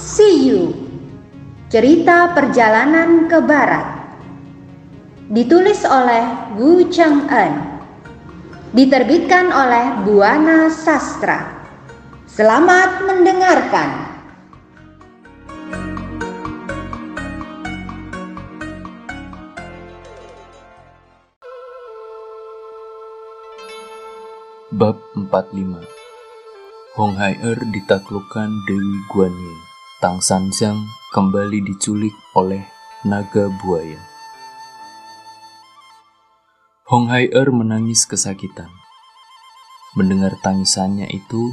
See You. Cerita Perjalanan ke Barat. Ditulis oleh Wu Cheng En Diterbitkan oleh Buana Sastra. Selamat mendengarkan. Bab 45 Hong Hai Er ditaklukkan Dewi Guanyin Tang Sanjiang kembali diculik oleh naga buaya. Hong Hai Er menangis kesakitan. Mendengar tangisannya itu,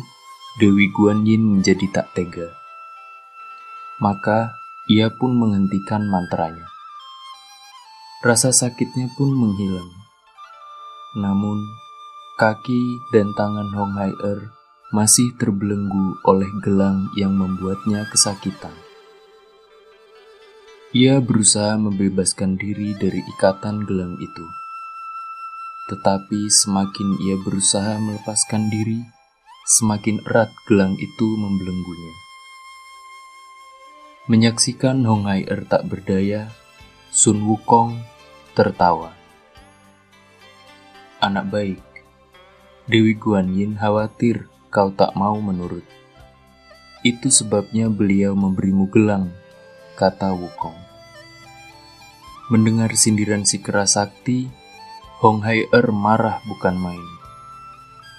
Dewi Guanyin menjadi tak tega. Maka ia pun menghentikan mantranya. Rasa sakitnya pun menghilang. Namun, kaki dan tangan Hong Hai Er masih terbelenggu oleh gelang yang membuatnya kesakitan. Ia berusaha membebaskan diri dari ikatan gelang itu. Tetapi semakin ia berusaha melepaskan diri, semakin erat gelang itu membelenggunya. Menyaksikan Hong Hai Er tak berdaya, Sun Wukong tertawa. Anak baik, Dewi Guan Yin khawatir kau tak mau menurut. Itu sebabnya beliau memberimu gelang, kata Wukong. Mendengar sindiran si keras sakti, Hong Hai Er marah bukan main.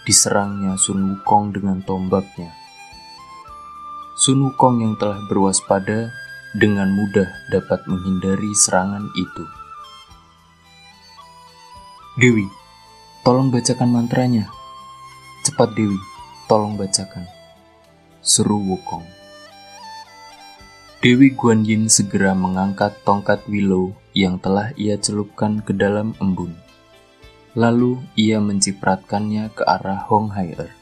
Diserangnya Sun Wukong dengan tombaknya. Sun Wukong yang telah berwaspada dengan mudah dapat menghindari serangan itu. Dewi, tolong bacakan mantranya. Cepat Dewi. Tolong bacakan. Seru Wukong. Dewi Guan Yin segera mengangkat tongkat Willow yang telah ia celupkan ke dalam embun. Lalu ia mencipratkannya ke arah Hong Hai Er.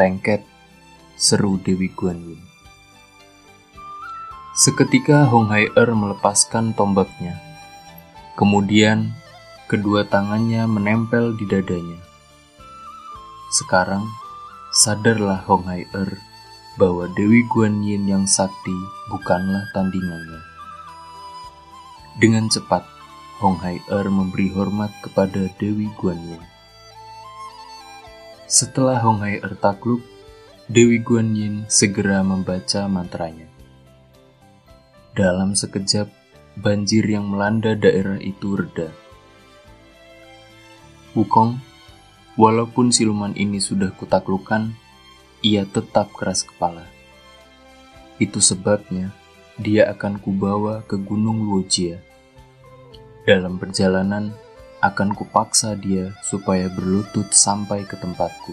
Lengket, seru Dewi Guan Yin. Seketika Hong Hai Er melepaskan tombaknya. Kemudian, kedua tangannya menempel di dadanya. Sekarang, sadarlah Hong Hai Er bahwa Dewi Guan Yin yang sakti bukanlah tandingannya. Dengan cepat, Hong Hai Er memberi hormat kepada Dewi Guan Yin. Setelah Hong Hai Er takluk, Dewi Guan Yin segera membaca mantranya. Dalam sekejap, banjir yang melanda daerah itu reda. Wukong Walaupun siluman ini sudah kutaklukan, ia tetap keras kepala. Itu sebabnya dia akan kubawa ke Gunung Luojia. Dalam perjalanan, akan kupaksa dia supaya berlutut sampai ke tempatku.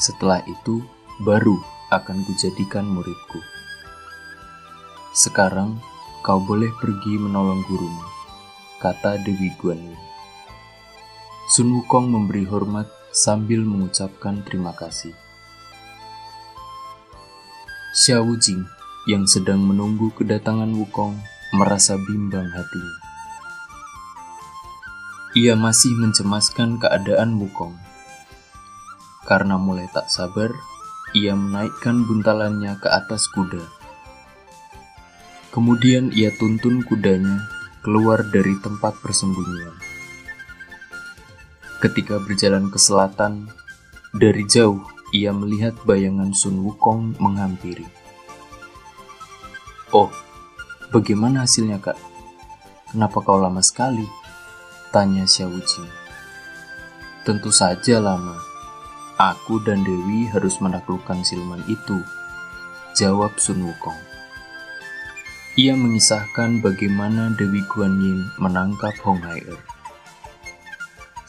Setelah itu, baru akan kujadikan muridku. Sekarang, kau boleh pergi menolong gurumu, kata Dewi Guanyin. Sun Wukong memberi hormat sambil mengucapkan terima kasih. Xiao Jing yang sedang menunggu kedatangan Wukong merasa bimbang hatinya. Ia masih mencemaskan keadaan Wukong. Karena mulai tak sabar, ia menaikkan buntalannya ke atas kuda. Kemudian ia tuntun kudanya keluar dari tempat persembunyian. Ketika berjalan ke selatan, dari jauh ia melihat bayangan Sun Wukong menghampiri. Oh, bagaimana hasilnya kak? Kenapa kau lama sekali? Tanya Xiao Jing. Tentu saja lama. Aku dan Dewi harus menaklukkan siluman itu. Jawab Sun Wukong. Ia mengisahkan bagaimana Dewi Guan Yin menangkap Hong Hai Er.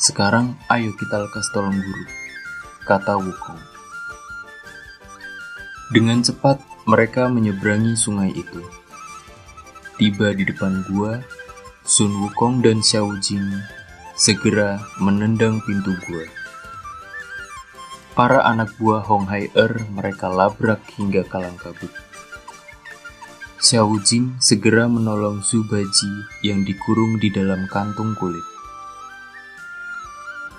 Sekarang ayo kita lekas tolong guru, kata Wukong. Dengan cepat mereka menyeberangi sungai itu. Tiba di depan gua, Sun Wukong dan Xiao Jing segera menendang pintu gua. Para anak buah Hong Hai Er mereka labrak hingga kalang kabut. Xiao Jing segera menolong Su Baji yang dikurung di dalam kantung kulit.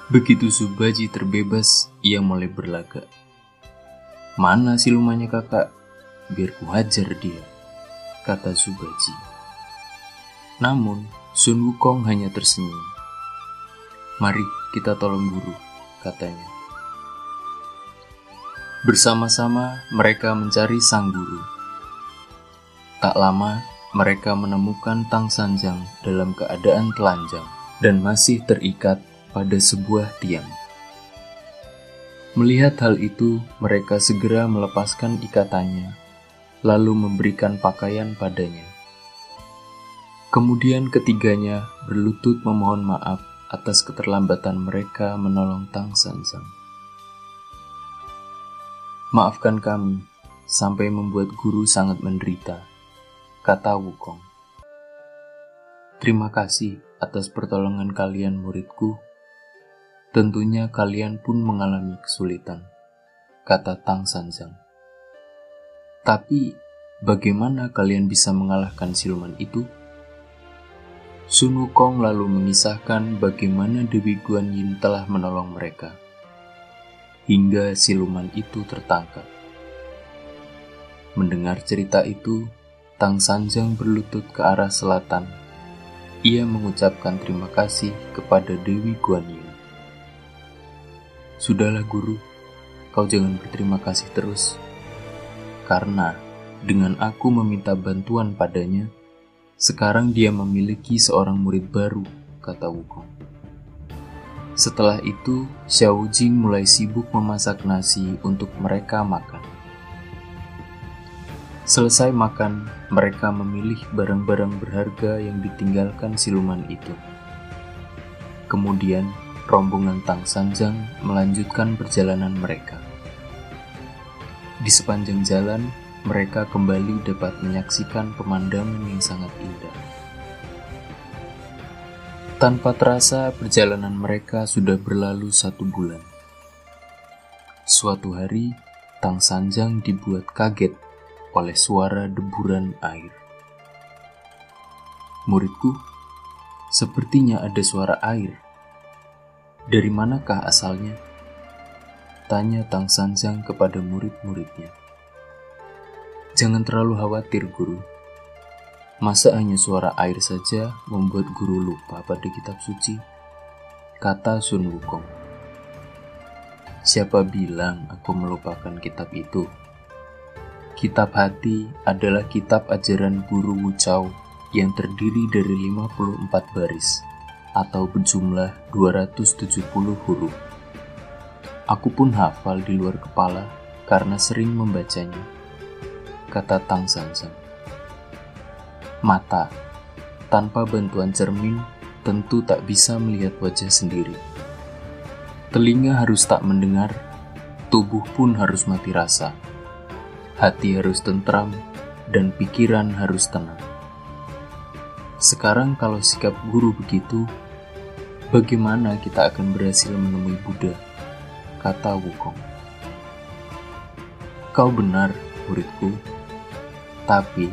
Begitu Subaji terbebas, ia mulai berlagak. Mana silumannya kakak? biar ku hajar dia, kata Subaji. Namun, Sun Wukong hanya tersenyum. Mari kita tolong guru, katanya. Bersama-sama mereka mencari sang guru. Tak lama, mereka menemukan Tang Sanjang dalam keadaan telanjang dan masih terikat pada sebuah tiang. Melihat hal itu, mereka segera melepaskan ikatannya, lalu memberikan pakaian padanya. Kemudian ketiganya berlutut memohon maaf atas keterlambatan mereka menolong Tang Sanjang. Maafkan kami, sampai membuat guru sangat menderita, kata Wukong. Terima kasih atas pertolongan kalian muridku Tentunya kalian pun mengalami kesulitan, kata Tang Sanjang. Tapi, bagaimana kalian bisa mengalahkan siluman itu? Sun Wukong lalu mengisahkan bagaimana Dewi Guan Yin telah menolong mereka, hingga siluman itu tertangkap. Mendengar cerita itu, Tang Sanjang berlutut ke arah selatan. Ia mengucapkan terima kasih kepada Dewi Guan Yin. Sudahlah guru, kau jangan berterima kasih terus. Karena dengan aku meminta bantuan padanya, sekarang dia memiliki seorang murid baru, kata Wukong. Setelah itu, Xiao Jing mulai sibuk memasak nasi untuk mereka makan. Selesai makan, mereka memilih barang-barang berharga yang ditinggalkan siluman itu. Kemudian, rombongan Tang Sanjang melanjutkan perjalanan mereka. Di sepanjang jalan, mereka kembali dapat menyaksikan pemandangan yang sangat indah. Tanpa terasa, perjalanan mereka sudah berlalu satu bulan. Suatu hari, Tang Sanjang dibuat kaget oleh suara deburan air. Muridku, sepertinya ada suara air, dari manakah asalnya? Tanya Tang Sanjang kepada murid-muridnya. Jangan terlalu khawatir, guru. Masa hanya suara air saja membuat guru lupa pada kitab suci? Kata Sun Wukong. Siapa bilang aku melupakan kitab itu? Kitab hati adalah kitab ajaran guru Wu Chao yang terdiri dari 54 baris atau berjumlah 270 huruf. Aku pun hafal di luar kepala karena sering membacanya, kata Tang Sansan. Mata, tanpa bantuan cermin, tentu tak bisa melihat wajah sendiri. Telinga harus tak mendengar, tubuh pun harus mati rasa. Hati harus tentram, dan pikiran harus tenang. Sekarang kalau sikap guru begitu, Bagaimana kita akan berhasil menemui Buddha? Kata Wukong. Kau benar, muridku. Tapi,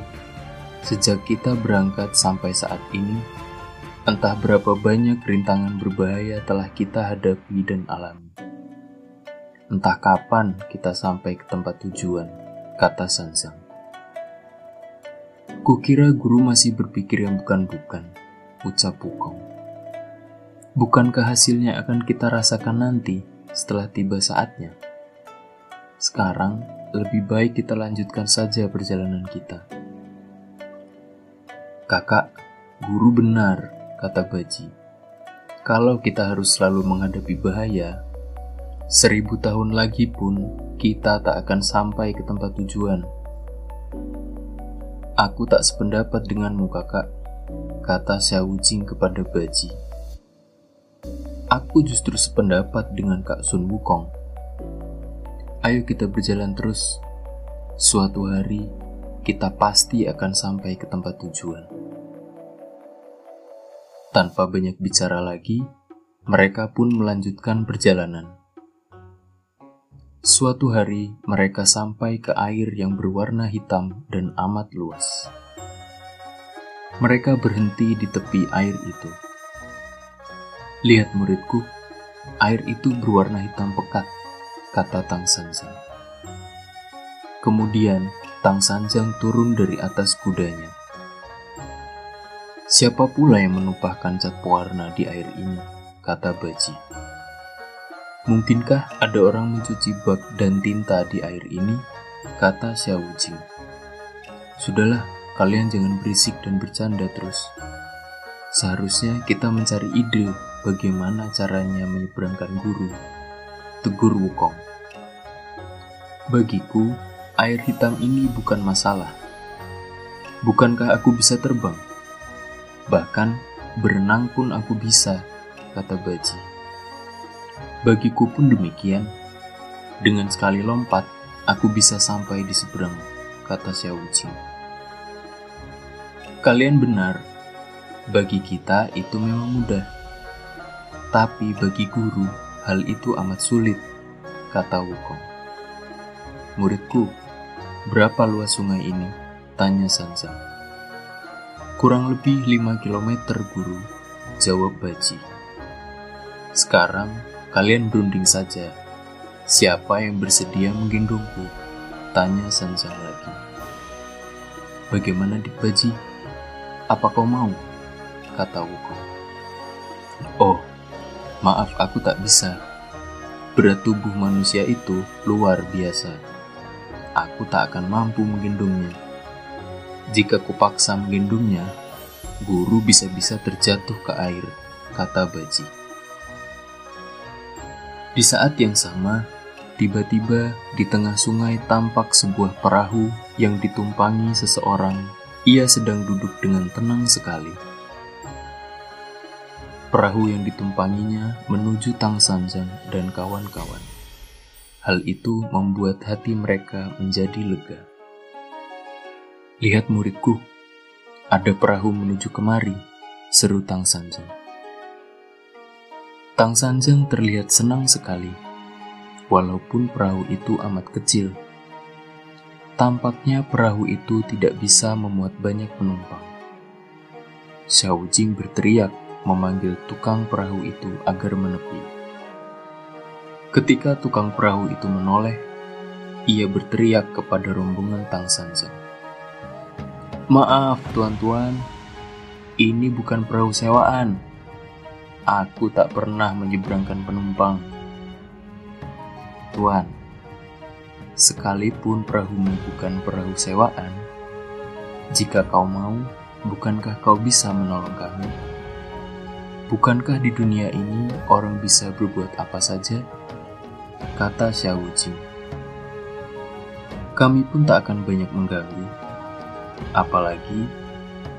sejak kita berangkat sampai saat ini, entah berapa banyak rintangan berbahaya telah kita hadapi dan alami. Entah kapan kita sampai ke tempat tujuan, kata Sanzang. Kukira guru masih berpikir yang bukan-bukan, ucap Wukong. Bukankah hasilnya akan kita rasakan nanti setelah tiba saatnya? Sekarang, lebih baik kita lanjutkan saja perjalanan kita. Kakak, guru benar, kata Baji. Kalau kita harus selalu menghadapi bahaya, seribu tahun lagi pun kita tak akan sampai ke tempat tujuan. Aku tak sependapat denganmu kakak, kata Xiao Jing kepada Baji. Aku justru sependapat dengan Kak Sun Wukong. Ayo kita berjalan terus. Suatu hari, kita pasti akan sampai ke tempat tujuan. Tanpa banyak bicara lagi, mereka pun melanjutkan perjalanan. Suatu hari, mereka sampai ke air yang berwarna hitam dan amat luas. Mereka berhenti di tepi air itu. Lihat muridku, air itu berwarna hitam pekat, kata Tang Sansan. Kemudian, Tang Sanjang turun dari atas kudanya. Siapa pula yang menumpahkan cat pewarna di air ini? Kata Baji. Mungkinkah ada orang mencuci bak dan tinta di air ini? Kata Xiao Jing. Sudahlah, kalian jangan berisik dan bercanda terus. Seharusnya kita mencari ide bagaimana caranya menyeberangkan guru. Tegur Wukong. Bagiku, air hitam ini bukan masalah. Bukankah aku bisa terbang? Bahkan berenang pun aku bisa, kata Baji. Bagiku pun demikian. Dengan sekali lompat, aku bisa sampai di seberang, kata Xiao Jing. Kalian benar, bagi kita itu memang mudah. Tapi bagi guru, hal itu amat sulit, kata Wukong. Muridku, berapa luas sungai ini? Tanya Sansa. Kurang lebih 5 km guru, jawab Baji. Sekarang kalian berunding saja. Siapa yang bersedia menggendongku? Tanya Sanjang lagi. Bagaimana di Baji? Apa kau mau? Kata Wukong. Oh, maaf aku tak bisa. Berat tubuh manusia itu luar biasa. Aku tak akan mampu menggendongnya. Jika kupaksa menggendongnya, guru bisa-bisa terjatuh ke air, kata Baji. Di saat yang sama, tiba-tiba di tengah sungai tampak sebuah perahu yang ditumpangi seseorang. Ia sedang duduk dengan tenang sekali. Perahu yang ditumpanginya menuju Tang Sanjang dan kawan-kawan. Hal itu membuat hati mereka menjadi lega. Lihat muridku, ada perahu menuju kemari, seru Tang Sanjang. Tang Sanjang terlihat senang sekali, walaupun perahu itu amat kecil. Tampaknya perahu itu tidak bisa memuat banyak penumpang. Xiao Jing berteriak memanggil tukang perahu itu agar menepi. Ketika tukang perahu itu menoleh, ia berteriak kepada rombongan Tang Sanjang. Maaf tuan-tuan, ini bukan perahu sewaan. Aku tak pernah menyeberangkan penumpang. Tuan, sekalipun perahumu bukan perahu sewaan, jika kau mau, bukankah kau bisa menolong kami? Bukankah di dunia ini orang bisa berbuat apa saja? Kata Xiao Jing. Kami pun tak akan banyak mengganggu apalagi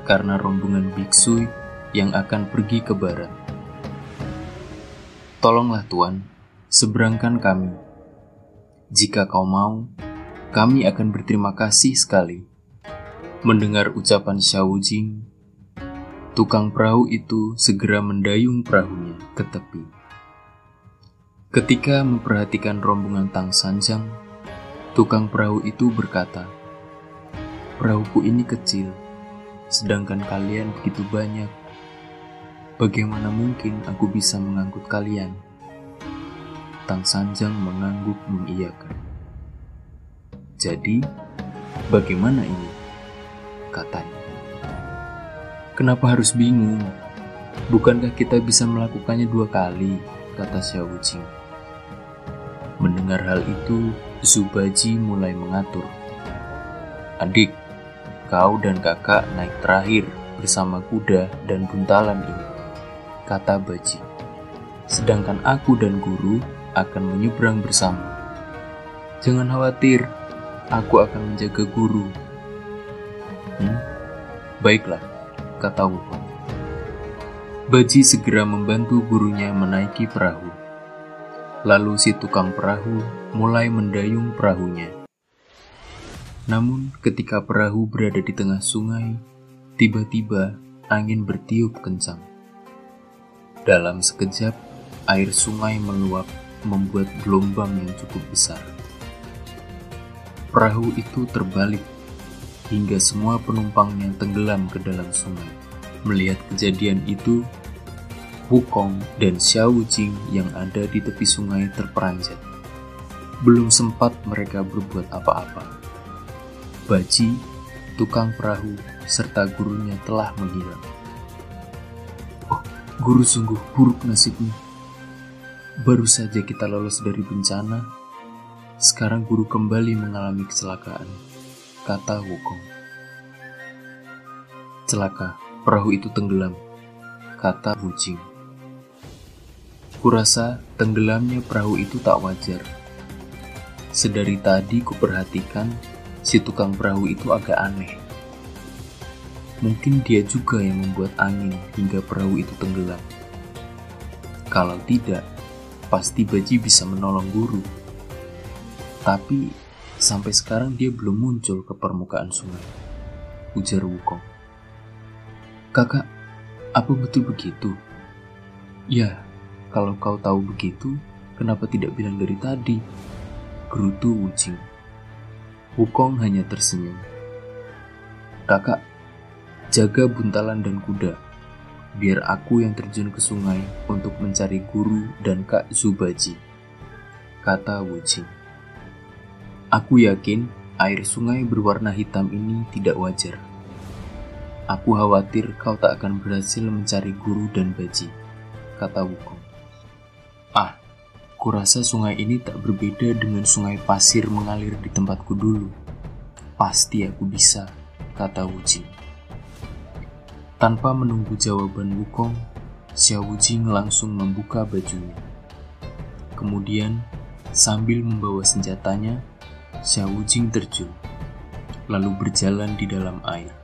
karena rombongan biksu yang akan pergi ke barat. Tolonglah Tuan, seberangkan kami. Jika kau mau, kami akan berterima kasih sekali. Mendengar ucapan Xiao Jing, tukang perahu itu segera mendayung perahunya ke tepi. Ketika memperhatikan rombongan Tang Sanjang, tukang perahu itu berkata, Perahuku ini kecil, sedangkan kalian begitu banyak. Bagaimana mungkin aku bisa mengangkut kalian? Tang Sanjang mengangguk mengiyakan. Jadi, bagaimana ini? Katanya. Kenapa harus bingung? Bukankah kita bisa melakukannya dua kali? Kata Xiao Jing. Mendengar hal itu, Zubaji mulai mengatur. Adik, Kau dan kakak naik terakhir bersama kuda dan buntalan ini, kata Baji. Sedangkan aku dan guru akan menyeberang bersama. Jangan khawatir, aku akan menjaga guru. Hmm? Baiklah, kata Wukong. Baji segera membantu gurunya menaiki perahu. Lalu si tukang perahu mulai mendayung perahunya. Namun, ketika perahu berada di tengah sungai, tiba-tiba angin bertiup kencang. Dalam sekejap, air sungai meluap, membuat gelombang yang cukup besar. Perahu itu terbalik hingga semua penumpangnya tenggelam ke dalam sungai. Melihat kejadian itu, Wukong dan Xiao Jing yang ada di tepi sungai terperanjat. Belum sempat mereka berbuat apa-apa Baji, tukang perahu, serta gurunya telah menghilang. Oh, guru sungguh buruk nasibnya. Baru saja kita lolos dari bencana, sekarang guru kembali mengalami kecelakaan, kata Wukong. Celaka, perahu itu tenggelam, kata Wujing. Kurasa tenggelamnya perahu itu tak wajar. Sedari tadi kuperhatikan si tukang perahu itu agak aneh. Mungkin dia juga yang membuat angin hingga perahu itu tenggelam. Kalau tidak, pasti Baji bisa menolong guru. Tapi sampai sekarang dia belum muncul ke permukaan sungai. Ujar Wukong. Kakak, apa betul begitu? Ya, kalau kau tahu begitu, kenapa tidak bilang dari tadi? Gerutu Wujing. Wukong hanya tersenyum. Kakak, jaga buntalan dan kuda biar aku yang terjun ke sungai untuk mencari guru dan Kak Zubaji, kata Wuji. Aku yakin air sungai berwarna hitam ini tidak wajar. Aku khawatir kau tak akan berhasil mencari guru dan baji, kata Wukong. Ah, kurasa sungai ini tak berbeda dengan sungai pasir mengalir di tempatku dulu. Pasti aku bisa, kata Wuji. Tanpa menunggu jawaban Wukong, Xiao Jing langsung membuka bajunya. Kemudian, sambil membawa senjatanya, Xiao Jing terjun, lalu berjalan di dalam air.